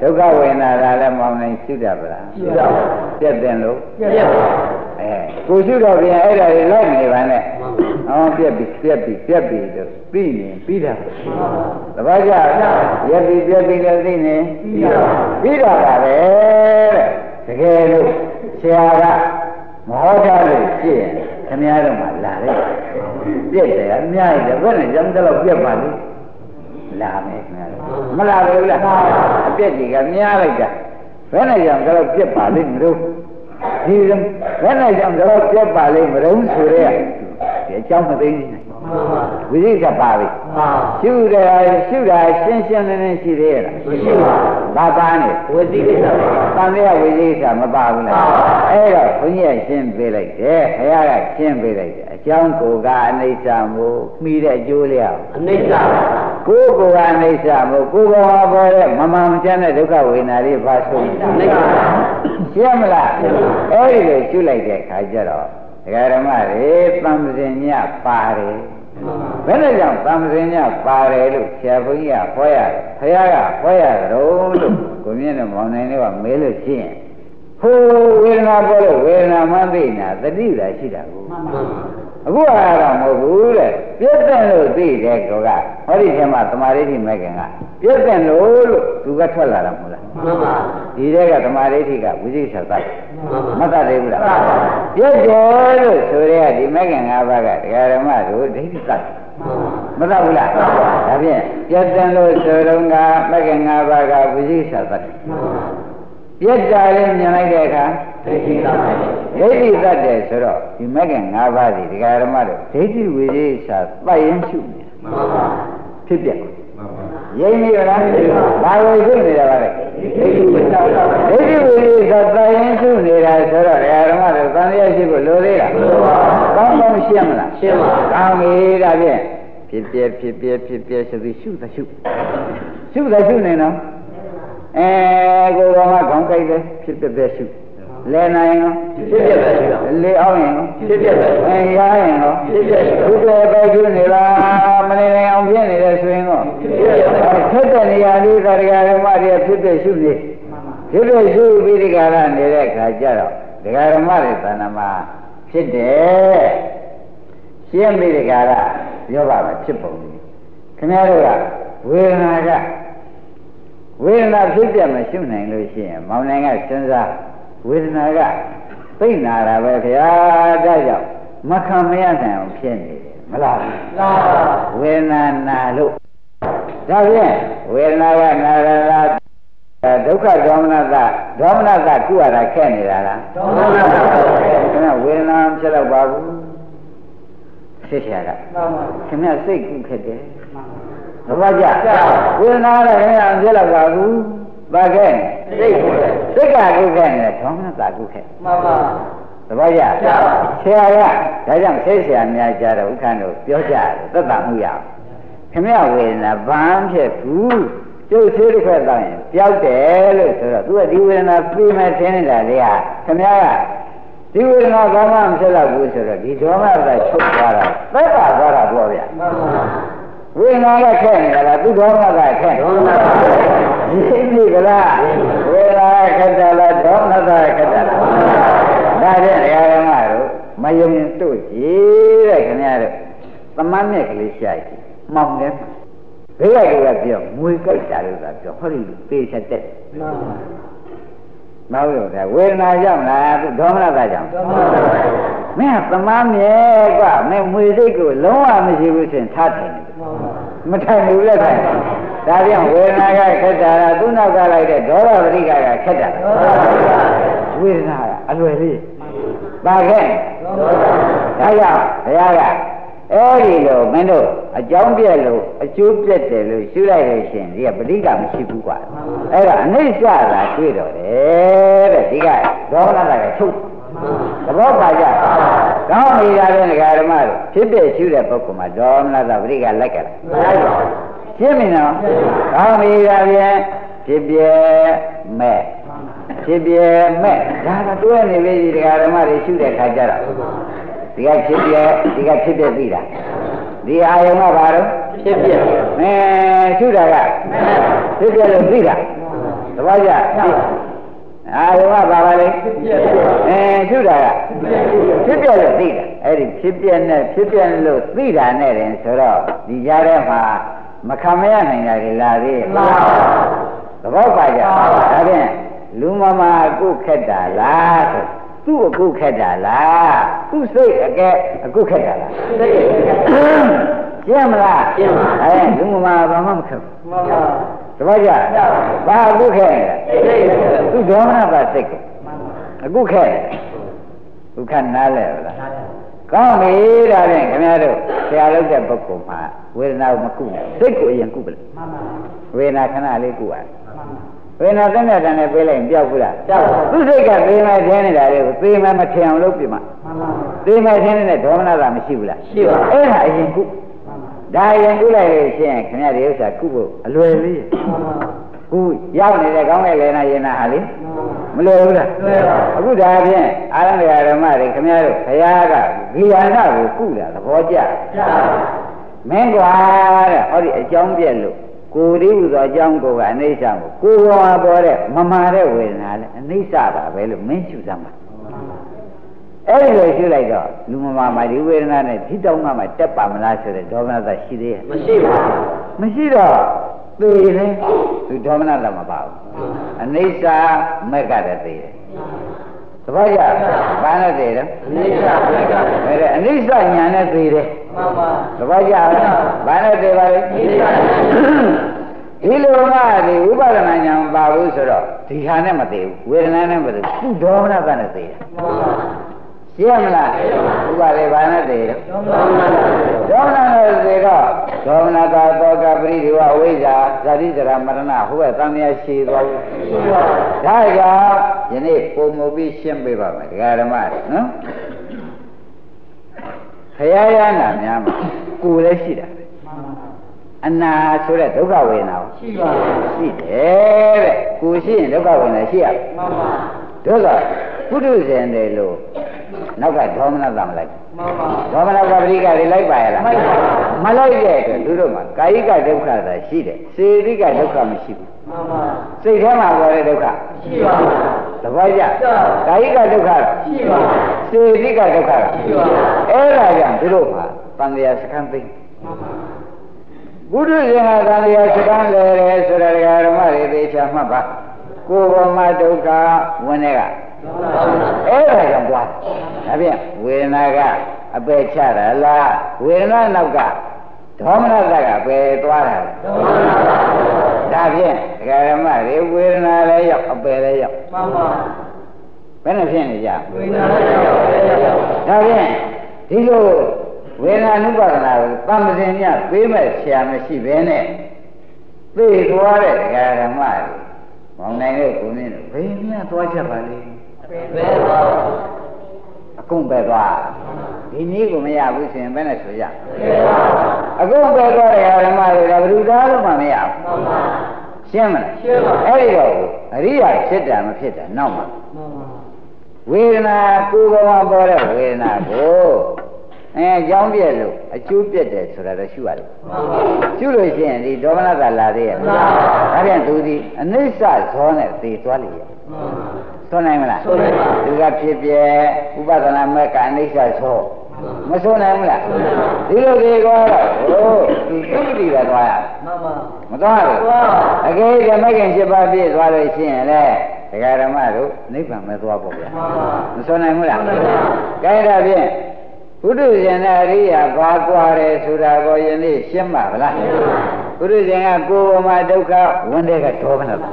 ဒုက္ခဝေဒနာလာလည်းမောင်းနိုင်ရှိတတ်ပါလားရှိပါဘူးပြက်တယ်လို့ပြက်ပါအဲကိုရှိတော့ပြန်အဲ့ဒါတွေလိုက်နေပါနဲ့ဟောပြက်ပြီပြက်ပြီပြက်ပြီလို့ပြီးနေပြီးတာတပတ်ကြရက်ပြီပြက်ပြီလို့သိနေပြီးတာပါပဲတဲ့တကယ်လို့ဆရာကမဟောထားလို့ရှိရင်ခင်ဗျားတို့မှလာတယ်ပြက်တယ်အများကြီးတယ်ဘယ်နဲ့ကြောင့်တော့ပြက်ပါလိမ့် လာမယ်ခင်ဗျားတို့မလာဘူးလားအပြက်ကြီးကများလိုက်တာဘယ်နဲ့ကြောင့်တော့ပြက်ပါလိမ့်မလို့ဒီဘယ်နဲ့ကြောင့်တော့ပြက်ပါလိမ့်မလို့ဆိုရဲဒီအကြောင်းမသိဘူးဝိသိကပါပြီရှုတယ်ရှုတာရှင်းရှင်းလင်းလင်းရှိသေးရဲ့လားမရှိပါဘူးဘာပါနေဝိသိကိစ္စပါတန်တဲ့ဝိသိကမပါဘူးလားအဲ့တော့ဘုန်းကြီးကရှင်းပေးလိုက်တယ်ခရကရှင်းပေးလိုက်တယ်အ ကြောင်းကိုကအနိစ္စမို့မှီတဲ့အကျိုးလျောက်အနိစ္စကိုယ်ကိုကအနိစ္စမို့ကိုယ်ကောင်ဟာပေါ်တဲ့မမှန်မချမ်းတဲ့ဒုက္ခဝေဒနာလေးပါဆုံးအနိစ္စရှင်းမလားအဲ့ဒီလိုရှုလိုက်တဲ့အခါကျတော့ဒကာဓမ္မတွေသံသင်ညပါတယ်ဘယ်နဲ့ကြောင့်သံသင်ညပါတယ်လို့ဆရာဘုန်းကြီးကဟောရတယ်ဖခင်ကဟောရတော့လို့ကိုမြင့်နဲ့မောင်နိုင်တွေကမေးလို့ရှိရင်ဟိုဝေဒနာပေါ်လို့ဝေဒနာမှသိနေတာတတိလာရှိတာကို အခုအားတော့မဟုတ်ဘူးတဲ့ပြည့်တဲ့လို့သိတဲ့ကောကဟောဒီထဲမှာသမာဓိဋ္ဌိမဲ့ခင်ကပြည့်တဲ့လို့လို့သူကထွက်လာတာမဟုတ်လားမှန်ပါဒီထဲကသမာဓိဋ္ဌိကဝိသိကိစ္စသတ်မသတ်သေးဘူးလားပြည့်တယ်လို့ဆိုရဲဒီမဲ့ခင်၅ပါးကဒကာဓမ္မတို့ဒိဋ္ဌိသတ်မသတ်ဘူးလားဒါဖြင့်ပြည့်တဲ့လို့ဆိုတော့ကမဲ့ခင်၅ပါးကဝိသိကိစ္စသတ်ပြ က်တာလေးမြင်လိုက်တဲ့အခါဒိဋ္ဌိသတ်တယ်ဒိဋ္ဌိသတ်တယ်ဆိုတော့ဒီမဂ္ဂင်၅ပါးစီဒကာရမတို့ဒိဋ္ဌိဝိသေစာပတ်ရင်ရှုနေမှန်ပါဖြစ်ပြရိမ့်နေရလားဘာဝေရှုနေတာပါလဲဒိဋ္ဌိဝိသေစာဒိဋ္ဌိဝိသေစာပတ်ရင်ရှုနေတာဆိုတော့ဒကာရမတို့သံဃာရှိဖို့လိုသေးလားကောင်းကောင်းရှင်းမလားရှင်းပါကောင်းပြီဒါဖြင့်ဖြစ်ပြဖြစ်ပြဖြစ်ပြဆိုပြီးရှုသရှုရှုသရှုနေနော် အဲကိုယ်တော်ကခေါင်းကြိုက်တယ်ဖြစ်ပြပြရှုလဲနိုင်ရောဖြစ်ပြပဲရှုလေအောင်ရင်ဖြစ်ပြပဲအဲရရင်ရောဖြစ်ပြဘုရားပဲရှုနေလားမနေနိုင်အောင်ဖြစ်နေတယ်ဆိုရင်တော့ဖြစ်တဲ့နေရာလေးသရဂရမတွေဖြစ်ပြရှုနေဖြစ်ပြရှုပြီးဒီကရနေတဲ့ခါကျတော့ဒကာရမတွေသဏ္ဍာန်မှာဖြစ်တယ်ရှင်းပြီးဒီကရပြောပါမယ်ဖြစ်ပုံခင်ဗျားတို့ကဝေဒနာက ဝေဒနာဖြစ်ပြမရှုနိုင်လို့ရှိရင်မောင်နိုင်ကစဉ်းစားဝေဒနာကသိနာတာပဲခင်ဗျာဒါကြောင့်မခံမရနိုင်အောင်ဖြစ်နေတယ်မလားမှန်ပါဝေဒနာနာလို့ဒါဖြင့်ဝေဒနာကနာရတာဒုက္ခဒေါမနတဒေါမနတကုရတာခဲ့နေတာလားဒေါမနတခင်ဗျဝေဒနာဖြစ်တော့ပါဘူးဖြစ်ရတာခင်ဗျစိတ်ကုခက်တယ် သဘောကျဝေဒနာလည်းခင်ဗျာဖြစ်တော့ပါဘူးပါခဲ့စိတ်ကိုစိတ်ကကုခဲ့နေဒေါမနတာကုခဲ့မှန်ပါသဘောကျဆရာကဒါကြောင့်စိတ်ဆရာများကြတော့ဥက္ကဋ္ဌတို့ပြောကြတယ်သက်သာမှုရအောင်ခင်ဗျဝေဒနာဘာမှဖြစ်ဘူးကျုပ်သေးတစ်ခွက်တော့ရင်ပျောက်တယ်လို့ဆိုတော့သူကဒီဝေဒနာပြီးမဲ့ထင်းနေတာလေဟာခင်ဗျားကဒီဝေဒနာဘာမှမဖြစ်တော့ဘူးဆိုတော့ဒီဒေါမနတာချုပ်သွားတာသက်သာသွားတာပြောဗျာမှန်ပါ ဝေဒနာကထွက်နေတာလားသူဒေါမကထွက်ဒေါမကရှိပြီကလားဝေဒနာကခက်တာလားဒေါမကခက်တာလားဒါဖြင့်တရားဓမ္မတို့မယုံရင်တို့ကြည့်တဲ့ခင်ဗျားတို့သမန်းနဲ့ကလေးရှိုက်မှောင်တယ်ဘယ်လိုလဲပြောငွေကြိုက်တာလို့သာပြောဟောဒီပေးချက်တဲ့မှန်ပါဘူးမဟုတ်တော့ဝေဒနာရောက်လားသူဒေါမနကကြောင့်မင်းကသမားမြဲကမင်းငွေစိတ်ကိုလုံးဝမရှိဘူးဆိုရင်ထားတယ် မထိုင်ဘူးလက်ထိုင်ဒါပြန်ဝေဒနာကခက်တာလားသူ့နောက်ကလိုက်တဲ့ဒေါသပရိကကခက်တာဝေဒနာကအလွယ်လေးပါခဲ့ဒါကြောင့်ဘုရားကအဲ့ဒီလိုမင်းတို့အကြောင်းပြက်လို့အကျိုးပြက်တယ်လို့ရှုလိုက်လို့ရှင်ဒီကပဋိကမရှိဘူးကွာအဲ့ဒါအနိစ္စလာတွေ့တော့တယ်တဲ့ဒီကဒေါမနတာကချုပ်သဘောပါကြ ကောင်းနေတာတဲ့ဒကာဓမ္မတို့ဖြစ်ဖြစ်ရှုတဲ့ပုဂ္ဂိုလ်မှာဒေါမနတာပဋိကလိုက်ကြတာမလိုက်ပါဘူးရှင်းပြီနော်ကောင်းနေတာပြန်ဖြစ်ပြမဲ့ဖြစ်ပြမဲ့ဒါကတွဲနေပြီဒကာဓမ္မတွေရှုတဲ့ခါကျတော့ဒီကဖြစ်ပြဒီကဖြစ်ပြသိတာဒီအာယုံကဘာလို့ဖြစ်ပြအဲရှုတာကဖြစ်ပြလို့သိတာဒသဘောကျ အာယုံကပါပါလေအဲရှုတာကဖြစ်ပြလို့သိတာအဲ့ဒီဖြစ်ပြနဲ့ဖြစ်ပြလို့သိတာနဲ့တင်ဆိုတော့ဒီကြားထဲမှာမခံမရနိုင်တာလေလာသေးရဲ့သဘောပါကြဒါဖြင့်လူမမအခုခက်တာလားဆိုသူ့အခုခက်တာလားသူ့စိတ်အကဲအခုခက်တာလားစိတ်ရှင်းမလားရှင်းပါအဲလူမမဘာမှမခက်ဘူးမှန်ပါ တပည့်ကြဘာအခုခဲသူဒေါမနပါစိတ်ကိုအခုခဲဒုက္ခနားလဲဗလားကောင်းပြီဒါဖြင့်ခင်ဗျားတို့ဆရာလုပ်တဲ့ပုဂ္ဂိုလ်မှာဝေဒနာကိုမကုနဲ့စိတ်ကိုအရင်ကုပလိုက်မှန်ပါဝေဒနာခဏလေးကုရတယ်ဝေဒနာတဲ့တဲ့တန်နဲ့ပေးလိုက်ရင်ပျောက်ဘူးလားပျောက်ပါသူစိတ်ကသေးမယ်ထင်းနေတာလေကိုသေးမယ်မထင်အောင်လုပ်ပြမှာမှန်ပါသေးမယ်ထင်းနေတဲ့ဒေါမနတာမရှိဘူးလားရှိပါအဲ့ဒါအရင်ကု ဒါရင်ကုလိုက်လို့ရှိရင်ခင်ဗျားဒီဥစ္စာကုဖို့အလွယ်လေးကုရောက်နေတဲ့ကောင်းတဲ့လေနာရင်နာဟာလေမလွယ်ဘူးလားလွယ်ပါအခုဒါဖြင့်အာရဏဓမ္မတွေခင်ဗျားတို့ဘုရားကဂိယာနာကိုကုတာသဘောကျကျမင်းကွာတဲ့ဟောဒီအကြောင်းပြက်လို့ကိုယ်ဒီဥသောအကြောင်းကိုကအနိစ္စကိုကိုယ်ပေါ်မှာပေါ်တဲ့မမာတဲ့ဝေဒနာလည်းအနိစ္စပါပဲလို့မင်းရှုသမ်းပါ အဲ့ဒီလိုရှုလိုက်တော့လူမမာမှာဒီဝေဒနာနဲ့ဒီတောင်းမှမှတက်ပါမလားဆိုတဲ့ဒေါမနသရှိသေးရဲ့မရှိပါဘူးမရှိတော့သေတယ်သူဒေါမနသမပါဘူးအနိစ္စမက်ကတည်းသေတယ်သဘောကျဘာနဲ့သေတယ်အနိစ္စမက်ကတည်းအနိစ္စညာနဲ့သေတယ်မှန်ပါသဘောကျဘာနဲ့သေပါလဲအနိစ္စဒီလိုကဒီဥပါဒနာညာမပါဘူးဆိုတော့ဒီဟာနဲ့မသေးဘူးဝေဒနာနဲ့မသေးဘူးသူဒေါမနကနဲ့သေးတယ် ရှင်းမလားဥပါဒေဘာနဲ့သေးတယ်ဒေါမနနဲ့သေးတော့ဒေါမနတာတောကပရိဒီဝဝိဇ္ဇာဇာတိဇရာမရဏဟိုဘက်သံဃာရှိသွားဘူးဒါကြောင့်ယနေ့ပုံမူပြီးရှင်းပေးပါမယ်ဒကာဓမ္မတွေနော်ခရယနာများမှာကိုယ်လည်းရှိတာအနာဆိုတဲ့ဒုက္ခဝေဒနာရှိပါရှိတယ်တဲ့ကိုရှိရင်ဒုက္ခဝေဒနာရှိရမှန်ပါဒုက္ခပုထုဇဉ်တွေလို့ နောက်ကဒေါမနသမလိုက်မှန်ပါဒေါမနကပရိကတွေလိုက်ပါရဲ့လားမလိုက်တဲ့အတွက်သူတို့မှာကာယကဒုက္ခသာရှိတယ်စေတိကဒုက္ခမရှိဘူးမှန်ပါစိတ်ထဲမှာပေါ်တဲ့ဒုက္ခရှိပါဘူးသဘောကျကာယကဒုက္ခရှိပါဘူးစေတိကဒုက္ခရှိပါဘူးအဲ့ဒါကြောင့်သူတို့မှာတန်တရားစခန်းသိမှန်ပါဘုဒ္ဓရှင်ကသံဃာစကံလေတယ်ဆိုတဲ့ဓမ္မတွေသေချာမှတ်ပါကိုယ်ပေါ်မှာဒုက္ခဝင်တဲ့က အဲ့ဒါကြောင့်သွားဒါဖြင့်ဝေဒနာကအပယ်ချတာလားဝေဒနာနောက်ကဒေါမနတကပယ်သွားတာဒါဖြင့်ဓမ္မတွေဝေဒနာလည်းရောက်အပယ်လည်းရောက်မှန်ပါဘယ်နဲ့ဖြစ်နေကြဝေဒနာလည်းရောက်အပယ်လည်းရောက်ဒါဖြင့်ဒီလိုဝေဒနာနုပါဒနာကိုတမ္ပဇင်ညပေးမဲ့ဆရာမရှိဘဲနဲ့သိသွားတဲ့ဓမ္မတွေမောင်နိုင်တဲ့ကိုမင်းတို့ဘယ်မြတ်သွားချက်ပါလဲ ပဲသွားအကုန်ပဲသွားဒီနည်းကိုမရဘူးဆိုရင်ဘယ်နဲ့ဆိုရအကုန်ပဲသွားတဲ့ဓမ္မတွေကဘယ်သူသားလို့မှမရဘူးရှင်းမလားရှင်းပါအဲ့ဒီတော့အရိယာဖြစ်တာမဖြစ်တာနောက်မှာဝေဒနာကိုယ်ကပေါ်တဲ့ဝေဒနာကိုအဲအကြောင်းပြက်လို့အကျိုးပြက်တယ်ဆိုတာတော့ရှုရတယ်ရှုလို့ရှိရင်ဒီဒေါမနကလာသေးရဲ့ဒါပြန်သူဒီအနိစ္စဇောနဲ့သေသွားလိမ့်ရဲ့ သွန်နိုင်မလားသွန်နိုင်ပါသူကဖြစ်ပြဥပဒနာမဲ့ကအနိစ္စဇောမသွန်နိုင်ဘူးလားဒီလိုဒီကောတော့ဟိုသူသုတိကသွားရမှန်ပါမသွားဘူးအကယ်၍မဂ္ဂင်7ပါးပြည့်သွားလို့ရှိရင်လေဒကာဓမ္မတို့နိဗ္ဗာန်ပဲသွားပေါ့ဗျာမသွန်နိုင်ဘူးလားမှန်ပါကဲဒါဖြင့်ဘုဒ္ဓရှင်နဲ့အရိယာဘာကွာတယ်ဆိုတာကိုယနေ့ရှင်းပါဗလားဘုဒ္ဓရှင်ကကိုယ်ပေါ်မှာဒုက္ခဝန်တဲ့ကဒေါမနဒု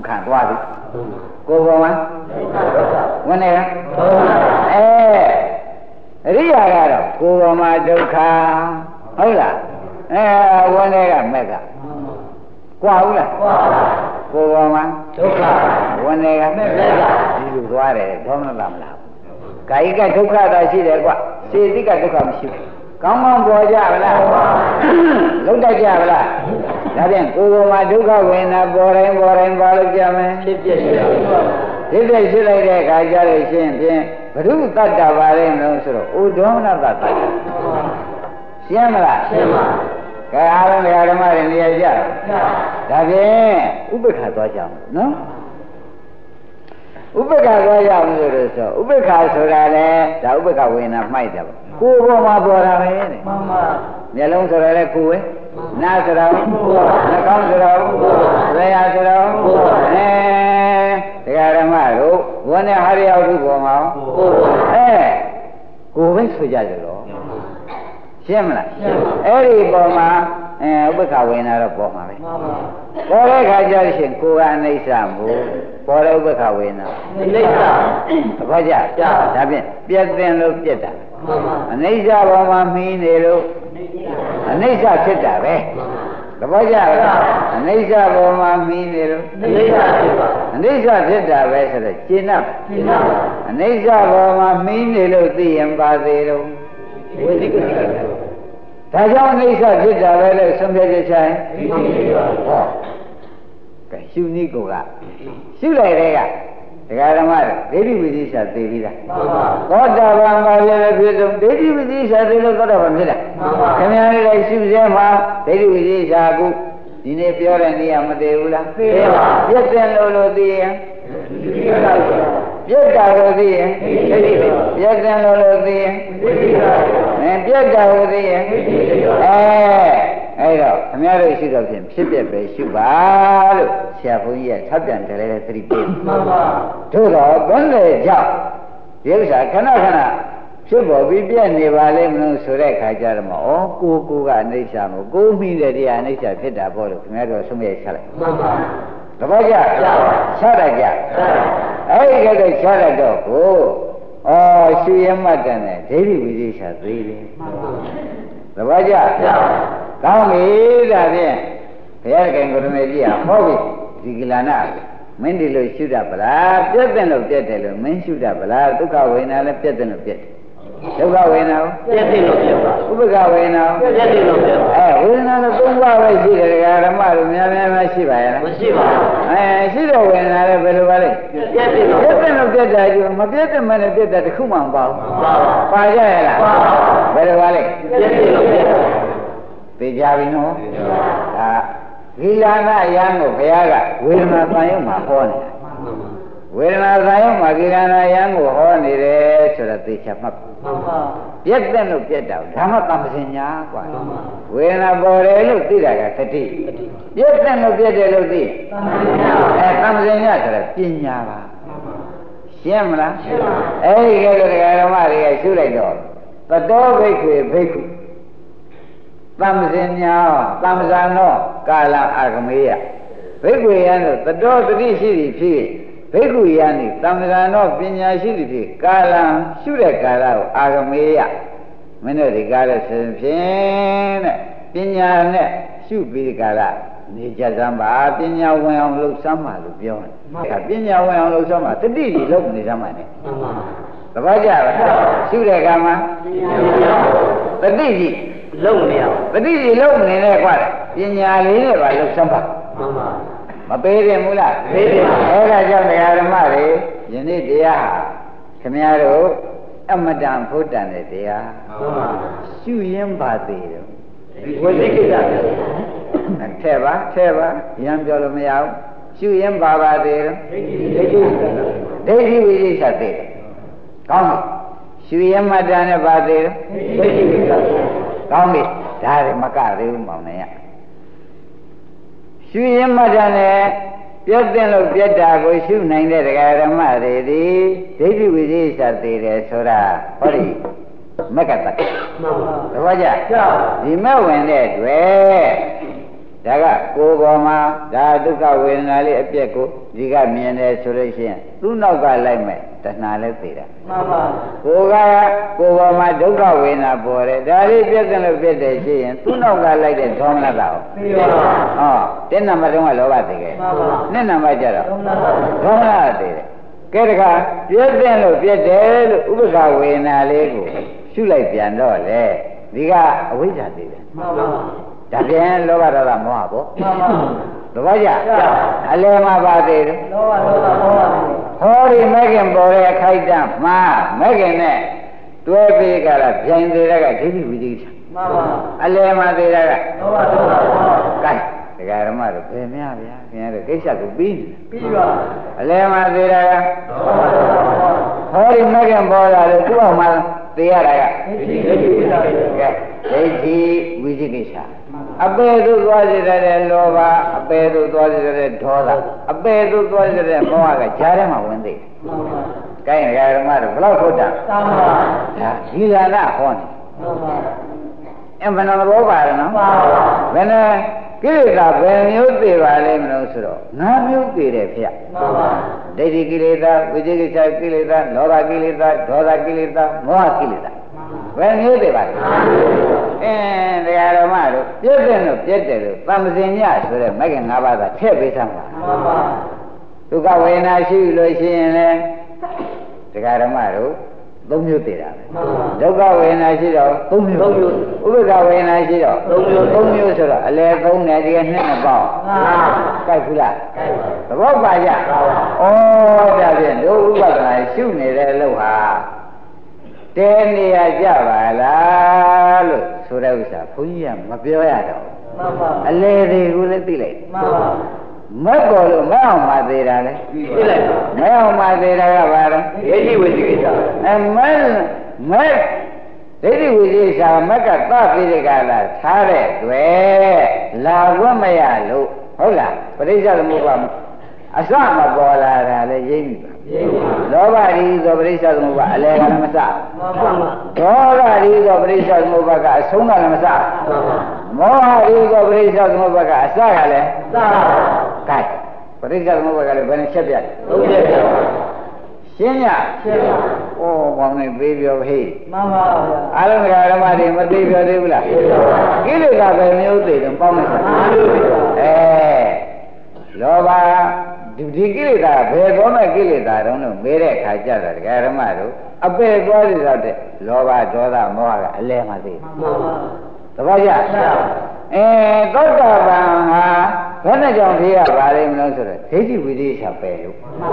က္ခသွားပြီ ကိုယ်ပေါ်မှာဝန်တဲ့ကအဲအရိယာကတော့ကိုယ်ပေါ်မှာဒုက္ခဟုတ်လားအဲဝန်တဲ့ကမက်ကကွာဘူးလားကွာပါကိုယ်ပေါ်မှာဒုက္ခဝန်တဲ့ကမက်ကဒီလိုသွားတယ်ဒေါမနဒမလားကာယကဒုက္ခသာရှိတယ်ကွစေတိကဒုက္ခမရှိဘူး ကောင်းကောင်းပေါ်ကြဗလားလုံးတတ်ကြဗလားဒါဖြင့်ကိုယ်ပေါ်မှာဒုက္ခဝေဒနာပေါ်တိုင်းပေါ်တိုင်းပါလို့ကြမယ်ဖြစ်ဖြစ်ရှိတာဖြစ်ဖြစ်ရှိလိုက်တဲ့အခါကျလို့ရှိရင်ဖြင့်ဘုရုတတ္တပါလဲမလို့ဆိုတော့ဥဒေါမနတတ္တရှင်းမလားရှင်းပါကဲအားလုံးဓမ္မတွေနေရာကြဒါဖြင့်ဥပ္ပခါသွားကြအောင်နော် ဥပ္ပခါသွားကြအောင်လို့ဆိုဥပ္ပခါဆိုတာလေဒါဥပ္ပခဝေနာမှိုက်တယ်ပေါ့ကိုယ်ပေါ်မှာပေါ်တာပဲတဲ့မှန်ပါမျက်လုံးဆိုတာလေကိုယ်ပဲနားဆိုတာနှာခေါင်းဆိုတာသရာဆိုတာအဲတရားဓမ္မတို့ဘုန်းနဲ့ဟာရရောက်သူပေါ်မှာအဲကိုယ်ပဲဆိုကြကြလို့ရှင်းမလားအဲ့ဒီပေါ်မှာ အဲဥပ္ပခဝေနာတော့ပေါ်မှာပဲမှန်ပါပေါ်တဲ့ခါကျလို့ရှိရင်ကိုယ်ကအနိစ္စမို့ပေါ်တဲ့ဥပ္ပခဝေနာနိစ္စသဘောကျဒါဖြင့်ပြည့်တင်လို့ပြည့်တာမှန်ပါအနိစ္စပေါ်မှာမီးနေလို့အနိစ္စဖြစ်တာပဲသဘောကျလားအနိစ္စပေါ်မှာမီးနေလို့နိစ္စဖြစ်ပါအနိစ္စဖြစ်တာပဲဆိုတော့ရှင်း납ရှင်းပါအနိစ္စပေါ်မှာမီးနေလို့သိရင်ပါသေးတော့ဝိသိကိစ္စ ဒါကြောင့်အနိစ္စဖြစ်တာပဲလို့ဆုံးဖြတ်ချက်ချိုင်းဒီကိစ္စပါဟောကဲရှုနည်းကိုကရှုလိုက်တဲ့ကဒကာဓမ္မဒိဋ္ဌိဝိသိစာသိပြီးသားမှန်ပါသောတာပန်ပါရတဲ့ဖြစ်ဆုံးဒိဋ္ဌိဝိသိစာသိလို့သောတာပန်ဖြစ်တာမှန်ပါခင်ဗျားတို့လည်းရှုစဲမှာဒိဋ္ဌိဝိသိစာကုဒီနေ့ပြောတဲ့နေရာမသေးဘူးလားသိပါပြည့်တယ်လို့လို့သိရင်ဒီကိစ္စပါ ပြည့်တာလို့သိရင်သိပြီပါပြည့်တယ်လို့လို့သိရင်ဝိသိကိစ္စမင်းပြည့်တာလို့သိရင်အဲအဲ့တော့ခင်ဗျားတို့ရှိတော့ဖြင့်ဖြစ်ပြပဲရှုပါလို့ဆရာဘုန်းကြီးကထပ်ပြန်တယ်လည်းသတိပေးမှန်ပါတို့တော့ဘယ်နဲ့ကြောင့်ဒီဥစ္စာခဏခဏဖြစ်ပေါ်ပြီးပြည့်နေပါလိမ့်မလို့ဆိုတဲ့ခါကျတော့မဩကိုကိုကအနိစ္စမို့ကိုမိတဲ့တရားအနိစ္စဖြစ်တာပေါ့လို့ခင်ဗျားတို့ဆုံးဖြတ်ချလိုက်မှန်ပါသဘောကျချတတ်ကြ အဲ့ဒီကတော့ချတတ်တော့ကိုဩရှုရမှတ်တယ်နဲ့ဒိဋ္ဌိဝိသေချသေးတယ်မှန်ပါသဘောကျကောင်းပြီဒါဖြင့်ဘုရားခင်ကိုရမေကြီးဟာဟောပြီဒီကလာနာမင်းဒီလိုရှုတတ်ပလားပြည့်တယ်လို့ပြည့်တယ်လို့မင်းရှုတတ်ပလားဒုက္ခဝေဒနာလည်းပြည့်တယ်လို့ပြည့်တယ် ဒုက္ခဝေဒနာကိုပြည့်တယ်လို့ပြပါဥပ္ပခဝေဒနာကိုပြည့်တယ်လို့ပြပါအဲဝေဒနာလည်းသုံးပါးပဲရှိတယ်ဓမ္မတို့များများများရှိပါရဲ့လားမရှိပါဘူးအဲရှိတဲ့ဝေဒနာလည်းဘယ်လိုပါလဲပြည့်တယ်လို့ပြည့်တယ်လို့ပြည့်တာကျမပြည့်တယ်မနဲ့ပြည့်တာတစ်ခုမှမပါဘူးပါပါပါကြရဲ့လားပါဘယ်လိုပါလဲပြည့်တယ်လို့ပြပါသိကြပြီနော်ဒါဂီလာနာယံကိုဘုရားကဝေဒနာသံယုံမှာဟောနေတာဝေဒနာသံယုံမှာဂီလာနာယံကိုဟောနေတယ်ဆိုတော့ သိချမှတ် မှန်ပါ ပြည့်တဲ့လို့ပြည့်တာဓမ္မတမ္ပစင်ညာกว่า မှန်ပါ ဝေဒနာပေါ်တယ်လို့သိတာကသတိပြည့်တဲ့လို့ပြည့်တယ်လို့သိ သံဃာ အဲတမ္ပစင်ညာဆိုတာပညာပါ မှန်ပါ ရှင်းမလား ရှင်းပါ အဲဒီကဲလို့တရားဓမ္မတွေကရှုလိုက်တော့သတောဘိက္ခွေဘိက္ခုတမ္ပစင်ညာတမ္ပဇာနောကာလအာဂမေယဘိက္ခွေယံတို့သတောတတိရှိသည်ဖြစ် ဘိက္ခုယံဤတမ္ပဇာနောပညာရှိသည်ဖြစ်ကာလံရှုတဲ့ကာလကိုအာဂမေယမင်းတို့ဒီကာလဆိုရင်ဖြင့်တဲ့ပညာနဲ့ရှုပြီးဒီကာလနေကြစမ်းပါပညာဝင်အောင်လှုပ်စမ်းပါလို့ပြောတယ်။ဒါပညာဝင်အောင်လှုပ်စမ်းပါတတိကြီးလုပ်နေစမ်းပါနဲ့မှန်ပါသဘောကျလားရှုတဲ့အခါမှာတတိကြီးလုံနေရတတိကြီးလုံးနေတဲ့ကွာပညာလေးနဲ့ပါလှုပ်စမ်းပါမှန်ပါ မပေးတယ်ဘူးလားပေးတယ်ပါအဲ့ဒါကြောင့်တရားဓမ္မတွေယနေ့တရားဟာခင်ဗျားတို့အမတန်ဖို့တန်တဲ့တရားမှန်ပါရှုရင်းပါသေးတယ်ဝိသိကိစ္စထဲပါထဲပါရံပြောလို့မရဘူးရှုရင်းပါပါသေးတယ်ဒိဋ္ဌိကိစ္စဒိဋ္ဌိဝိသိချက်သေးတယ်ကောင်းပြီရှုရင်းမတန်နဲ့ပါသေးတယ်ဒိဋ္ဌိကိစ္စကောင်းပြီဒါတွေမကသေးဘူးမောင်နေရ ရှုရင်မှတ်တယ်နဲ့ပြတ်တဲ့လို့ပြတ်တာကိုရှုနိုင်တဲ့တရားဓမ္မတွေဒီဒိဋ္ဌိဝိသေသသေးတယ်ဆိုတာဟောဒီမက္ကတ္တမှန်ပါသဘောကျကြောက်ဒီမဲ့ဝင်တဲ့တွေ့ ဒါကကိုယ်ပေါ်မှာဒါဒုက္ခဝေဒနာလေးအပြက်ကိုဒီကမြင်တယ်ဆိုလို့ရှိရင်သူ့နောက်ကလိုက်မဲ့တဏှာလည်းသိတာမှန်ပါကိုယ်ကကိုယ်ပေါ်မှာဒုက္ခဝေဒနာပေါ်တယ်ဒါလေးပြည့်တယ်လို့ပြည့်တယ်ရှိရင်သူ့နောက်ကလိုက်တဲ့ဒေါမနတာကိုသိပါဟောတင်းနံပါတ်တုန်းကလောဘသိခဲ့မှန်ပါနှစ်နံပါတ်ကျတော့သုံးနာပါဒေါမနတာသိတယ်ကဲတခါပြည့်တယ်လို့ပြည့်တယ်လို့ဥပ္ပခဝေဒနာလေးကိုရှုလိုက်ပြန်တော့လေဒီကအဝိဇ္ဇာသိတယ်မှန်ပါ ဒါပြန်လောဘဒေါသမောဟပေါ့မှန်ပါသဘောကျအလယ်မှာပါသေးတယ်လောဘဒေါသမောဟဟောဒီမဲခင်ပေါ်တဲ့အခိုက်အတန့်မှာမဲခင်နဲ့တွဲပေးကြတာဗျိုင်သေးတဲ့ကဒိဋ္ဌိဝိသိကိစ္စမမှန်ပါအလယ်မှာသေးတာကသောပါသောပါသောကဲဒကာရမတို့ဘယ်များဗျာခင်ဗျားတို့ကိစ္စကိုပြီးနေပြီးပါအလယ်မှာသေးတာကသောပါသောပါသောဟောဒီမကင်ပေါ်လာတယ်သူ့အောင်မှာသေးရတာကဒီဒီဒီဒီလာတယ်ကဲဒိဋ္ဌိဝိသိကိစ္စ အပေသူသွားစေတဲ့လောဘအပေသူသွားစေတဲ့ဒေါသအပေသူသွားစေတဲ့မောဟကကြားထဲမှာဝင်သိတယ်မှန်ပါ။ကိုင်းဒကာရမတို့ဘယ်လောက်ထုတ်တာသာမပါဒါဒီလာနာဟောနေမှန်ပါအမှန်တော့ဘောပါရနော်မှန်ပါဘယ်နဲ့ကိလေသာဘယ်မျိုးသိပါလိမ့်မလို့ဆိုတော့ငါးမျိုးသိတယ်ဖေမှန်ပါ။ဒိဋ္ဌိကိလေသာဝိจิကိစ္စကိလေသာလောဘကိလေသာဒေါသကိလေသာမောဟကိလေသာဘယ်မျိုးသိပါလဲ။ အင်းတရားတော်မတို့ပြည့်တဲ့လို့ပြည့်တယ်လို့သံသင်ညဆိုတဲ့မဂ္ဂင်၅ပါးသာထည့်ပေးသမ်းပါမှန်ပါဒုက္ခဝေဒနာရှိလို့ရှိရင်လည်းတရားဓမ္မတို့သုံးမျိုးသိတာပဲမှန်ပါဒုက္ခဝေဒနာရှိတော့သုံးမျိုးသုံးမျိုးဥပ္ပခဝေဒနာရှိတော့သုံးမျိုးသုံးမျိုးဆိုတော့အလယ်သုံးတယ်ဒီကနှစ်နှစ်ပေါင်းမှန်ပါကြိုက်ဘူးလားကဲပါသဘောပါကြပါပါဩဒါဖြင့်ဒုဥပဒနာရှုနေတဲ့အလုပ်ဟာတဲနေရကြပါလားလို့ဆိုတဲ့ ဥစ္စာဘုန်းကြီးကမပြောရတော့ဘူးမှန်ပါအလယ်တွေကိုလည်းသိလိုက်မှန်ပါမက်ပေါ်လို့မက်အောင်မသေးတာလေပြလိုက်ပါမက်အောင်မသေးတာကဘာလဲဒိဋ္ဌိဝိသိကိစ္စအမက်မက်ဒိဋ္ဌိဝိသေသာမက်ကသပိရိကလာထားတဲ့တွေ့လာဝတ်မရလို့ဟုတ်လားပရိစ္ဆေသမုပ္ပါအစမပေါ်လာတာလေရိပ်ပြီပါရင်းပါ လောဘရီသောပရိစ္ဆေသမုပ္ပါအလဲကလည်းမစမှန်ပါမှန်ဒေါသရီသောပရိစ္ဆေသမုပ္ပါကအဆုံးကလည်းမစပါမောဟရီသောပရိစ္ဆေသမုပ္ပါကအစကလည်းသာကဲပရိစ္ဆေသမုပ္ပါကလည်းဘယ်နဲ့ချက်ပြတ်လုံးပြပြပါရှင်းညရှင်းပါဩဘောင်းနေသေးပြောဟေးမှန်ပါဗျာအားလုံးကဓမ္မတွေမသေးပြောသေးဘူးလားကိလေသာပဲမျိုးသေးတယ်ပေါင်းလိုက်တာအားလုံးပြပါအဲလောဘ ဒီဒီကိလေသာဘယ်သောမဲ့ကိလေသာတုံးလို့မေးတဲ့အခါကျတော့ဓမ္မတို့အပေသွားရတော့တဲ့လောဘဒေါသမောဟကအလဲမှသေးတယ်မှန်ပါသဘောကျအဲသောတာပန်ဟာဘယ်နဲ့ကြောင့်သေးရပါလိမ့်မလို့ဆိုတော့ဒိဋ္ဌိဝိသေသပဲလို့မှန်ပါ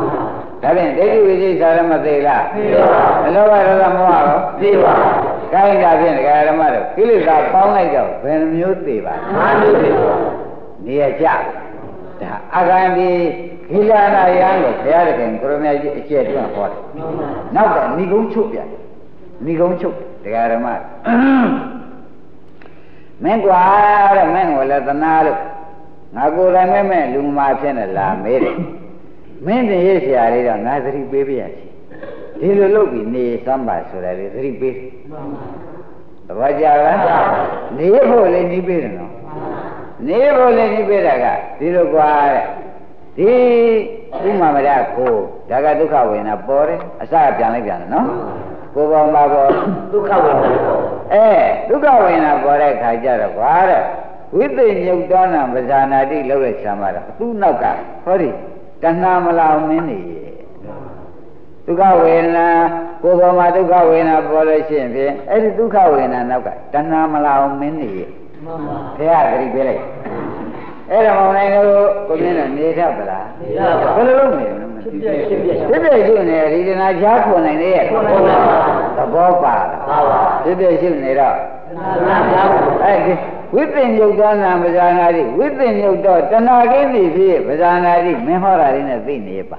ဒါဖြင့်ဒိဋ္ဌိဝိသေသလည်းမသေးလားသိပါအလောဘဒေါသမောဟရောသိပါကိုင်းတာဖြင့်ဒကာဓမ္မတို့ကိလေသာပေါင်းလိုက်တော့ဘယ်နှမျိုးသေးပါလဲအားလုံးပြပါနေရကြဒါအကံဒီ ခိလာနာယံကိုဘုရားတခင်ကိုရမကြီးအကျက်တွန်းဟောတယ်မှန်ပါနောက်တော့ဏိကုံးချုပ်ပြန်ဏိကုံးချုပ်ဒကာဓမ္မမင်းကွာတဲ့မင်းကိုလည်းသနာလို့ငါကိုယ်တိုင်မဲ့မဲ့လူမာဖြစ်နေလာမေးတယ်မင်းတင်ရဆရာလေးတော့ငါသတိပေးပြရစီဒီလိုလုပ်ပြီးနေစမ်းပါဆိုတယ်လေသတိပေးမှန်ပါသဘောကျလားနေဖို့လည်းနီးပေးတယ်နော်နေဖို့လည်းနီးပေးတာကဒီလိုကွာတဲ့ ဒီဥမာမရကိုဒါကဒုက္ခဝေဒနာပေါ်တယ်အစပြန်လိုက်ပြန်တယ်နော်ကိုယ်ပေါ်မှာပေါ်ဒုက္ခဝေဒနာပေါ့အဲဒုက္ခဝေဒနာပေါ်တဲ့ခါကျတော့ကွာတဲ့ဝိသိညုတ်တောနာပဇာနာတိလောက်တဲ့ဆံမှာတော့သူ့နောက်ကဟောဒီတဏှာမလောင်မင်းနေရဲ့ဒုက္ခဝေဒနာကိုယ်ပေါ်မှာဒုက္ခဝေဒနာပေါ်လို့ရှိရင်ဖြင့်အဲ့ဒီဒုက္ခဝေဒနာနောက်ကတဏှာမလောင်မင်းနေရဲ့မှန်ပါဘုရားဂရိပေးလိုက် အဲ့ဒါမောင်နိုင်တို့ကိုမြင်တော့နေတတ်ပလားနေရပါဘယ်လိုလုပ်နေလဲမသိဖြစ်ပြဖြစ်ပြဖြစ်ဖြစ်ရှိနေဒီတနာချားခွန်နိုင်လေရဲ့ခွန်နိုင်ပါပါသဘောပါလားပါပါဖြစ်ဖြစ်ရှိနေတော့နာနာပါအဲ့ဒီဝိသင်္ယုတ်သောနာပဇာနာတိဝိသင်္ယုတ်တော့တဏှာကိသိဖြစ်ပဇာနာတိမင်းဟောတာလေးနဲ့သိနေပါ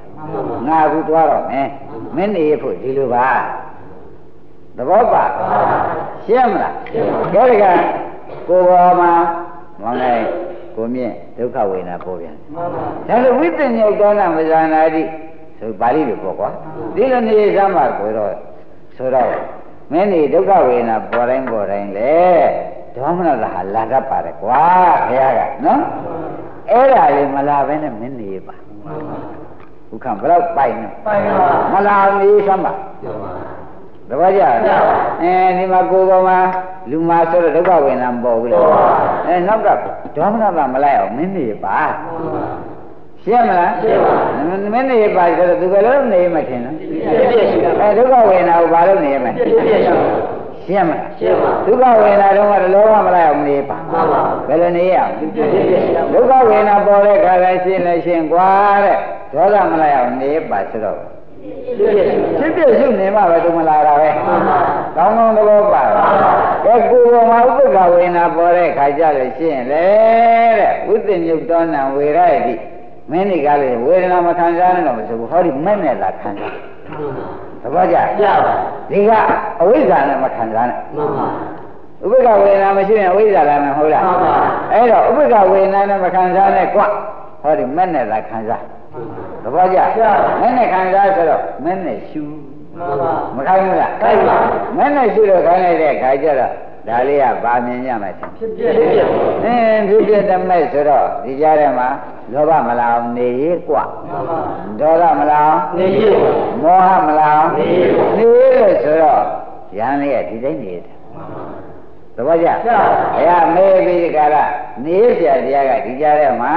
ငါအခုသွားတော့မယ်မင်းနေဖို့ဒီလိုပါသဘောပါရှင်းမလားကြောဒီကကိုယ်ပေါ်မှာမောင်လိုက် ကိုမြင့်ဒုက္ခဝေဒနာပေါ်ပြန်မှန်ပါဒါလို့ဝိသင်္ယုတ်သောနာပဇာနာတိဆိုပါဠိလိုပေါ့ကွာဒီလိုနေစမ်းပါကိုတော့ဆိုတော့မင်းနေဒုက္ခဝေဒနာပေါ်တိုင်းပေါ်တိုင်းလေဒေါမနတာဟာလာတတ်ပါတယ်ကွာခင်ဗျားကနော်အဲ့ဒါလေးမလာဘဲနဲ့မင်းနေပါဥက္ကံဘယ်တော့ပိုင်နော်ပိုင်ပါမလာနေစမ်းပါတပ ည့်ကြအဲဒီမှာကိုယ်ပေါ်မှာလူမာဆိုတော့ဒုက္ခဝေဒနာမပေါ်ဘူးလေအဲနောက်ကဒေါမနတာမလိုက်အောင်မင်းနေပါရှင်းမလားမင်းနေပါဆိုတော့သူကလည်းနေမှထင်နော် ဖြစ်ပြရှိတာ အဲဒုက္ခဝေဒနာကိုဘာလို့နေရမလဲ ဖြစ်ပြရှိတာ ရှင်းမလား ရှင်းပါ ဒုက္ခဝေဒနာတော့ကလောဘမလိုက်အောင်နေပါ မှန်ပါ ဘယ်လိုနေရအောင် ဖြစ်ပြရှိတာ ဒုက္ခဝေဒနာပေါ်တဲ့ခါတိုင်းရှင်းလဲရှင်းกว่าတဲ့ဒေါသမလိုက်အောင်နေပါဆိုတော့ ဖြစ်ဖြစ်ရှိဖြစ်ဖြစ်ရှုနေမှပဲသူမလာတာပဲမှန်ပါကောင်းကောင်းသဘောပါမှန်ပါကဲကိုယ်ပေါ်မှာဥပ္ပခဝေနာပေါ်တဲ့ခါကြလို့ရှိရင်လေတဲ့ဥတ္တညုတ်တောနံဝေရယတိမင်းဒီကလည်းဝေဒနာမခံစားနဲ့တော့မဆိုဘူးဟောဒီမဲ့နဲ့လာခံစားသဘောကျရပါဒီကအဝိဇ္ဇာနဲ့မခံစားနဲ့မှန်ပါဥပ္ပခဝေဒနာမရှိရင်အဝိဇ္ဇာလာမယ်ဟုတ်လားမှန်ပါအဲ့တော့ဥပ္ပခဝေဒနာနဲ့မခံစားနဲ့ကွ ဟောဒီမဲ့နဲ့လာခံစားသဘောကျမဲ့နဲ့ခံစားဆိုတော့မဲ့နဲ့ရှူ မှန်ပါ မခိုင်းဘူးလား ခိုင်းပါ မင်းနဲ့ရှိလို့ခိုင်းလိုက်တဲ့ခါကျတော့ဒါလေးကဗာမြင်ရမယ်ထင် ဖြစ်ဖြစ်ဖြစ်ဖြစ် အင်းဖြစ်ဖြစ်တမဲ့ဆိုတော့ဒီကြားထဲမှာလောဘမလာအောင်နေရေးกว่า မှန်ပါ ဒေါသမလာအောင် နေရပါ မောဟမလာအောင် နေရေး နေရေးလို့ဆိုတော့ရန်လေးကဒီတိုင်းနေတယ်သဘောကျ ကျပါ ဘုရားမေးပြီးဒီကရနေရเสียတရားကဒီကြားထဲမှာ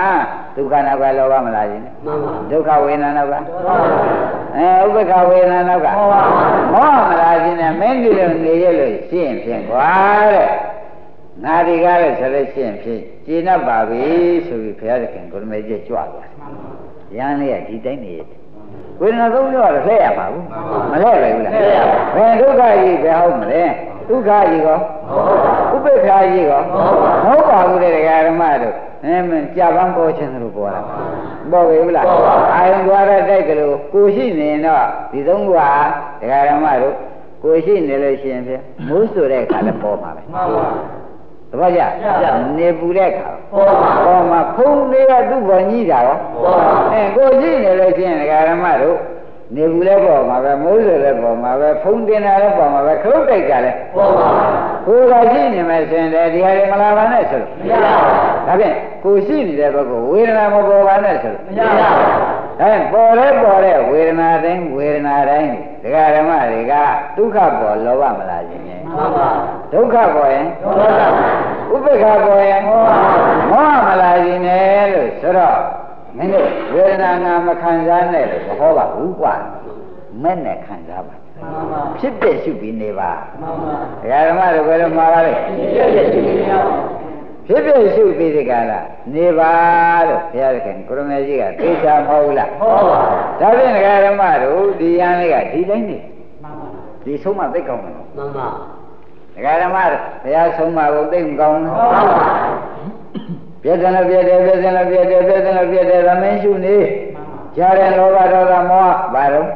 ဒုက္ခနောက်ကလောဘမလာခြင်းမှန်ပါဒုက္ခဝေဒနာနောက်ကမှန်ပါအဲဥပ္ပခဝေဒနာနောက်ကမှန်ပါမောဟမလာခြင်းနဲ့မင်းဒီလိုနေရလို့ရှင်းဖြင့်ကွာတဲ့ငါဒီကားလို့ဆိုလို့ရှင်းဖြင့်ကျေနပ်ပါပြီဆိုပြီးဘုရားသခင်ကိုရမေကြီးကြွသွားတယ်ရန်လေးကဒီတိုင်းနေရတယ်ဝေဒနာသုံးမျိုးကတော့လှည့်ရမှာဘူးမလှည့်ပဲဘူးလားလှည့်ရပါဘယ်ဒုက္ခကြီးပဲဟုတ်မလဲဒုက္ခကြီးကောဟုတ်ပါဥပိ္ပခာကြီးကောမဟုတ်ပါဘူးမဟုတ်ပါဘူးတဲ့ဒကာဓမ္မတို့ အဲမင်းကြာပန်းပေါ်ခြင်းလို့ပေါ်လာပေါ်ပြီဘူးလားပေါ်ပါအာယုံသွားတဲ့တိုက်ကြလို့ကိုရှိနေရင်တော့ဒီသုံးခုဟာဒကာဓမ္မတို့ကိုရှိနေလို့ရှိရင်ဖြင့်မိုးဆိုတဲ့အခါလည်းပေါ်မှာပဲမှန်ပါတပည့်ကြကြနေပူတဲ့အခါပေါ်ပါပေါ်မှာဖုံးလေးကသူ့ဘောကြီးတာရောပေါ်ပါအဲကိုရှိနေလို့ရှိရင်ဒကာဓမ္မတို့ နေဘူးလည်းပေါ်မှာပဲမိုးဆိုလည်းပေါ်မှာပဲဖုံးတင်တာလည်းပေါ်မှာပဲခလုတ်တိုက်တာလည်းပေါ်ပါကိုယ်ကရှိနေမယ်ဆိုရင်လည်းဒီဟာတွေမလာပါနဲ့ဆိုလို့မရပါဒါဖြင့်ကိုရှိနေတဲ့ဘက်ကဝေဒနာမပေါ်ပါနဲ့ဆိုလို့မရပါအဲပေါ်လဲပေါ်တဲ့ဝေဒနာတိုင်းဝေဒနာတိုင်းဒကာဓမ္မတွေကဒုက္ခပေါ်လောဘမလာခြင်းနဲ့မှန်ပါဒုက္ခပေါ်ရင်ဒေါသဥပ္ပခပေါ်ရင်မောဟမလာခြင်းနဲ့လို့ဆိုတော့ မင်းတို့ဝေဒနာငါမခံစားနဲ့လို့ဟောပါဘူးကွာမဲ့နဲ့ခံစားပါမှန်ပါဖြစ်တဲ့ရှုပြီးနေပါမှန်ပါဒကာဓမ္မတို့ဘယ်လိုမှားပါလဲဖြစ်ဖြစ်ရှိနေရပါဖြစ်ဖြစ်ရှုပြီးဒီကလာနေပါလို့ဘုရားသခင်ကိုရမေကြီးကသိချာမဟုတ်ဘူးလားဟုတ်ပါဒါဖြင့်ဒကာဓမ္မတို့ဒီယန်းလေးကဒီတိုင်းနေမှန်ပါဒီဆုံးမသိကောင်းတယ်နော်မှန်ပါဒကာဓမ္မတို့ဘုရားဆုံးမကိုသိမကောင်းဘူးဟုတ်ပါ ပြည့်တယ်လို့ပြည့်တယ်ပြည့်တယ်လို့ပြည့်တယ်ပြည့်တယ်လို့ပြည့်တယ်သမင်းရှုနေကြားတဲ့လောဘဒေါသမောဟဘာလို့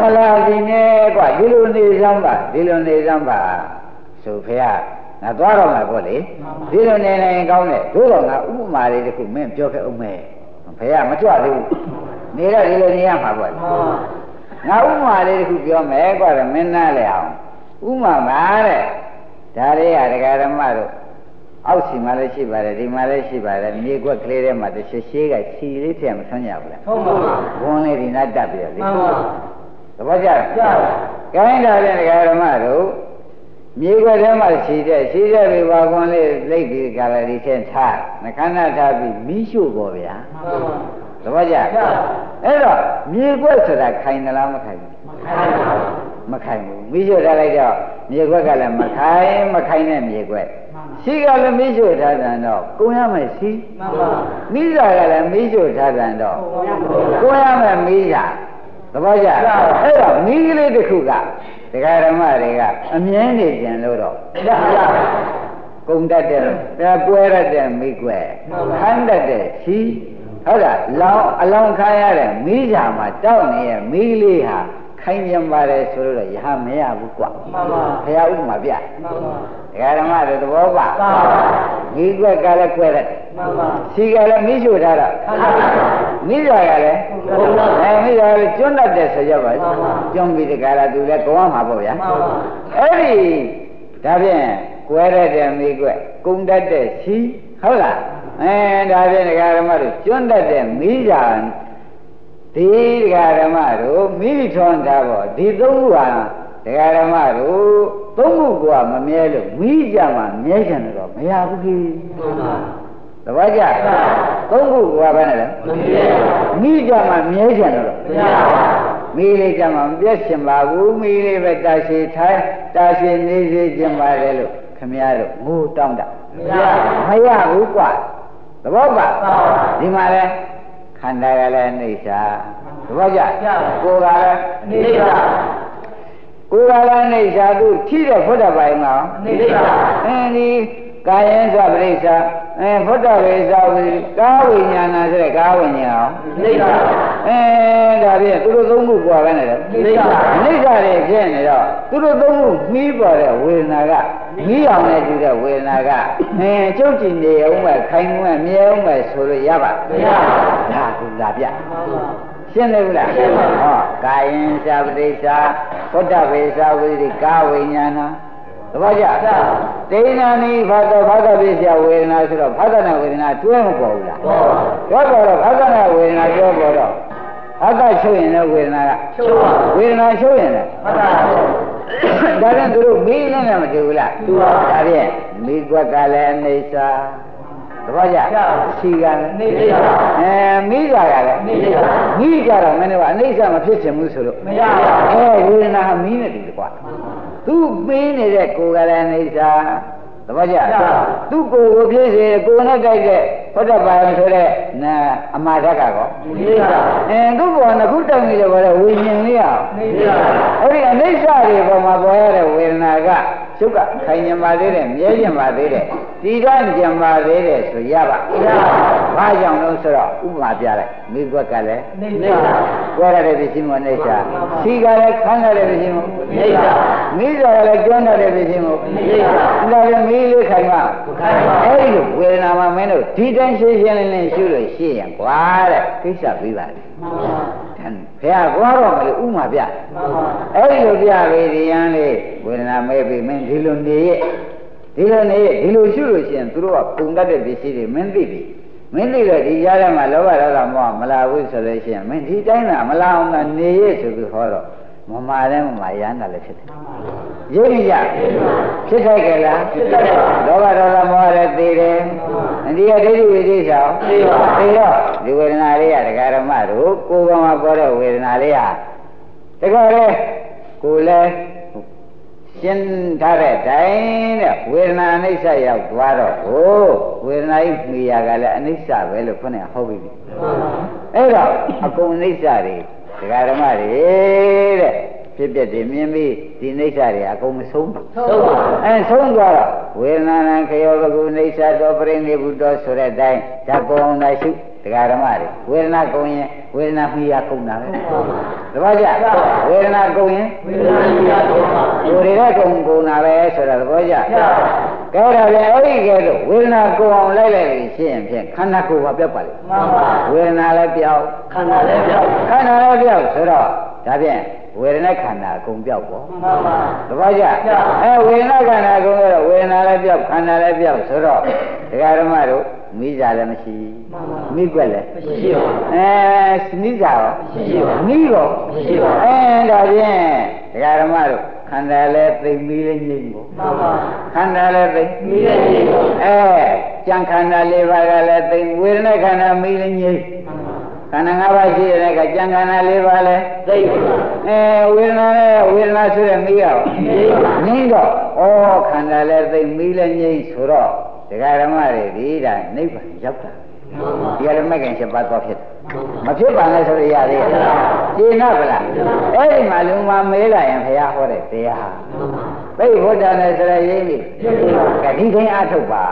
မလားဒီနဲ့ကွာဒီလိုနေစမ်းပါဒီလိုနေစမ်းပါဆိုဖေရငါသွားတော့မှာပေါ့လေဒီလိုနေနေကောင်းတယ်တို့တော့ငါဥပမာလေးတစ်ခုမင်းပြောခဲ့အောင်မယ်ဖေရမကြွသေးဘူးနေတော့ဒီလိုနေရမှာပေါ့လေငါဥပမာလေးတစ်ခုပြောမယ်ကွာမင်းနားလေအောင်ဥပမာပါတဲ့ဒါလေးကဒကာဓမ္မတို့ အောက်စီမှာလည်းရှိပါတယ်ဒီမှာလည်းရှိပါတယ်မြေကွက်ကလေးထဲမှာတစ်ရှည်ရှည်ကခြီလေးထည့်မဆွမ်းကြဘူးလားဟုတ်ပါဘုန်းလေးဒီနားတက်ပြီးတော့လေမှန်ပါသဘောကျလားကျပါကိုင်းတာတဲ့ဒကာဓမ္မတို့မြေကွက်ထဲမှာခြီတဲ့ခြီတဲ့ပြီးဘာကွန်လေးလိတ်ပြီးကြလာဒီချင်းထားနှခမ်းနာထားပြီးမီးရှို့ပေါ်ဗျာမှန်ပါသဘောကျအဲ့တော့မြေကွက်ဆိုတာခိုင်သလားမခိုင်ဘူးခိုင်းပါ မခိုင်ဘူးမိရှို့ထားလိုက်တော့မြေခွက်ကလည်းမခိုင်မခိုင်တဲ့မြေခွက်ရှိကလည်းမိရှို့ထားတယ်တော့ကိုရမယ်ရှိမှန်ပါမိစာကလည်းမိရှို့ထားတယ်တော့ဟုတ်ပါကိုရမယ်မိစာသဘောကျအဲ့တော့မိကလေးတစ်ခုကဒကာဓမ္မတွေကအမြဲနေကြံလို့တော့ရရကုံတတ်တဲ့ဒါကွဲရတဲ့မိကွက်ခန်းတတ်တဲ့ရှိဟုတ်လားလောင်းအလောင်းခါရတဲ့မိစာမှာတောက်နေရဲ့မိကလေးဟာ ခိုင်ပြန်ပါတယ်ဆိုလို့တော့ရဟမရဘူးကွာမှန်ပါဘုရားဥပမာပြမှန်ပါဒကာဓမ္မတွေသဘောပါပါမိကွက်ကလည်းကွဲတယ်မှန်ပါစီကလည်းမိရှို့ထားတာခဏခဏမိစာကလည်းဟုတ်ပါအဲမိစာကလည်းကျွန်းတတ်တယ်ဆိုကြပါမှန်ပါကျွန်းပြီးတကားလားသူလည်းကောင်းမှာပေါ့ဗျာမှန်ပါအဲ့ဒီဒါဖြင့်ကွဲရတဲ့မိကွက်ကုံတတ်တဲ့စီဟုတ်လားအဲဒါဖြင့်ဒကာဓမ္မတို့ကျွန်းတတ်တဲ့မိစာ ဒီဒကာဓမ္မတို့မိထွန်းထားပေါ့ဒီသုံးခုဟာဒကာဓမ္မတို့သုံးခုကမမြဲလို့မိကြမှာမြဲချင်တယ်တော့မရဘူးကြီးမှန်ပါသဘောကျသုံးခုကဘာနဲ့လဲမမြဲပါမိကြမှာမြဲချင်တယ်တော့မရပါမိလေးကြမှာမပြတ်ရှင်ပါဘူးမိလေးပဲတာရှိထိုင်တာရှိနေစေခြင်းပါတယ်လို့ခမရတို့ငိုတောင်းတာမရပါမရဘူးကွာသဘောပါပါဒီမှာလဲ ခခန္ဓာကလည်းအိဋ္ဌာသဘောကျကိုယ်ကလည်းနေပါကိုယ်ကလည်းအိဋ္ဌာသူထိတဲ့ဘုဒ္ဓဘာယမှာနေပါအင်းဒီ ကာယံသပရိစ္ဆာအဲဘုဒ္ဓဝေသာဝိကာဝိညာဏဆိုတဲ့ကာဝိညာဉ်အောင်နေပါအဲဒါဖြင့်သူတို့သုံးခုပွားပဲနဲ့လေနေပါအနိစ္စတွေဖြစ်နေတော့သူတို့သုံးခုမှီးပေါ်တဲ့ဝေဒနာကမှီးအောင်နဲ့တူတဲ့ဝေဒနာကအင်းကျုပ်ကြည်နေအောင်ပဲခိုင်မှုမြဲအောင်ပဲဆိုလို့ရပါမရပါဘူးဒါကလာပြမှန်ပါရှင်းနေဘူးလားရှင်းပါပြီဟောကာယံသပရိစ္ဆာဘုဒ္ဓဝေသာဝိကာဝိညာဏ သဘောကျဒိဏနိဘာတဘာတပိစ္ဆဝေဒနာဆိုတော့ဘာသနာဝေဒနာတွဲမပေါ်ဘူးလားဘောတွဲပေါ်တော့ဘာသနာဝေဒနာတွဲပေါ်တော့ဘာကချုပ်ရင်လည်းဝေဒနာကချုပ်ပါဝေဒနာချုပ်ရင်လည်းမှန်ပါဒါပြန်သူတို့မီးနဲ့မတူဘူးလားတူပါဒါဖြင့်မိကွက်ကလည်းအိဋ္ဌာသ ဘောကျကျပါရှိကလည်းနေပါအဲမိကြကလည်းနေပါမိကြတော့မင်းတို့ကအနိစ္စမဖြစ်ချင်ဘူးဆိုလို့မရပါအဲဝေဒနာဟာမီးနဲ့တူတယ်ကွာသူပေးနေတဲ့ကိုယ်ကလည်းအိဋ္ဌာ သဘောကျသူကိုယ်ကိုဖြစ်စေကိုယ်နဲ့ကြိုက်တဲ့ဘုဒ္ဓဘာယံဆိုတဲ့နာအမှားဓာတ်ကောနေပါအဲသူ့ဘောကခုတိုင်နေတယ်ဘောလေဝိညာဉ်လေးအောင်နေပါအဲ့ဒီအနိစ္စတွေပေါ်မှာပေါ်ရတဲ့ဝေဒနာကကျုပ်ကခိုင်ညံပါသေးတယ်မြဲညံပါသေးတယ်တည်တံ့ညံပါသေးတယ်ဆိုရပါရပါဘာကြောင့်လို့ဆိုတော့ဥပမာပြလိုက်မိဘက်ကလည်းနေပါကြွရတဲ့ပစ္စည်းမအိဋ္ဌာစီကလည်းခန်းရတဲ့ပစ္စည်းမနေပါမိစားကလည်းကျွမ်းတဲ့ပစ္စည်းမနေပါဒါလည်းမိလေးခိုင်မှာခိုင်ပါအဲ့ဒီလိုဝေဒနာမှာမင်းတို့ဒီတိုင်းရှင်းရှင်းလင်းလင်းရှုလို့ရှိရင်ကွာတဲ့ကိစ္စပြီးပါလေမှန်ပါဘုရားကွာတော့မလို့ဥမာပြမှန်ပါအဲ့ဒီလိုပြပြီဒီယံလေးဝေဒနာမဲ့ပြီမင်းဒီလိုနေရဲ့ဒီလိုနေရဲ့ဒီလိုရှုလို့ရှိရင်သူတို့ကပုံတတ်တဲ့ပစ္စည်းတွေမင်းသိပြီမင်းသိတော့ဒီကြားထဲမှာလောဘဒေါသမောဟမလာဘူးဆိုလို့ရှိရင်မင်းဒီတိုင်းသာမလာအောင်သာနေရဲ့ဆိုပြီးဟောတော့ မမာလည်းမမာရမ်းတာလည်းဖြစ်တယ်ရိပ်ရဖြစ်ထိုက်ကြလားဖြစ်တတ်ပါလောဘဒေါသမောဟလည်းသိတယ်ဒီကဒိဋ္ဌိဝိသိဆောင်သိပါသိတော့ဒီဝေဒနာလေးကဒကာရမတို့ကိုယ်ကမှပေါ်တဲ့ဝေဒနာလေးဟာတကယ်လေကိုယ်လည်းရှင်းထားတဲ့တိုင်းတဲ့ဝေဒနာအနိစ္စရောက်သွားတော့ဟိုဝေဒနာဤမိယာကလည်းအနိစ္စပဲလို့ခေါင်းနဲ့ဟောပြီးပြီမှန်ပါအဲ့တော့အကုန်အနိစ္စတွေ ဒကာရမတွေတဲ့ဖြစ်ပြတယ်မြင်ပြီးဒီအနိစ္စတွေအကုန်မဆုံးဘူးဆုံးပါအဲဆုံးသွားတော့ဝေဒနာနံခယောဘဂုနေသတောပရိနိဗ္ဗုတောဆိုတဲ့အတိုင်းဓာတ်ကုံနိုင်ရှု တရားဓမ္မတွေဝေဒနာကုံရင်ဝေဒနာမိယာကုံတာပဲတပည့်ကြဝေဒနာကုံရင်ဝေဒနာကြီးရတော့ပါကိုယ်တွေကကုံကုံတာပဲဆိုတာသဘောကျကဲတော့လေအဲ့ဒီကဲတော့ဝေဒနာကုံအောင်လိုက်လိုက်ပြီးရှင်းရင်ဖြင့်ခန္ဓာကိုယ်ကပြောက်ပါလေမှန်ပါဝေဒနာလည်းပြောက်ခန္ဓာလည်းပြောက်ခန္ဓာလည်းပြောက်ဆိုတော့ဒါဖြင့်ဝေဒနာခန္ဓာအကုန်ပြောက်ပေါ့မှန်ပါတပည့်ကြအဲဝေဒနာခန္ဓာကုန်တော့ဝေဒနာလည်းပြောက်ခန္ဓာလည်းပြောက်ဆိုတော့ဒကာဓမ္မတို့ မိစားလည်းမရှိမိကွက်လည်းမရှိပါဘူးအဲမိစားရောမရှိပါဘူးမိရောမရှိပါဘူးအဲဒါဖြင့်ဒကာဓမ္မတို့ခန္ဓာလည်းသိမိလည်းငြိမ့်ပေါ့မှန်ပါခန္ဓာလည်းသိမိလည်းရှိပါအဲကြံခန္ဓာလေးပါးကလည်းသိဝေဒနာခန္ဓာမိလည်းငြိမ့်ခန္ဓာ၅ပါးရှိတဲ့ကကြံခန္ဓာလေးပါးလည်းသိပါအဲဝေဒနာနဲ့ဝေဒနာဆိုတဲ့မိရောငိမ့်တော့ဩခန္ဓာလည်းသိမီးလည်းငိမ့်ဆိုတော့ ဒကာဓမ္မတွေဒီဒါနိဗ္ဗာန်ရောက်တာမှန်ပါဒီကလည်းမကင်ချက်ပါတော့ဖြစ်တယ်မဖြစ်ပါနဲ့ဆိုရရသေးရဲ့ကျေနပ်ဗလားအဲ့ဒီမှာလူမမေးလာရင်ဘုရားဟောတဲ့တရားဟာမှန်ပါသိဘုဒ္ဓနဲ့ဆိုရရင်းပြီကတိချင်းအထုတ်ပါ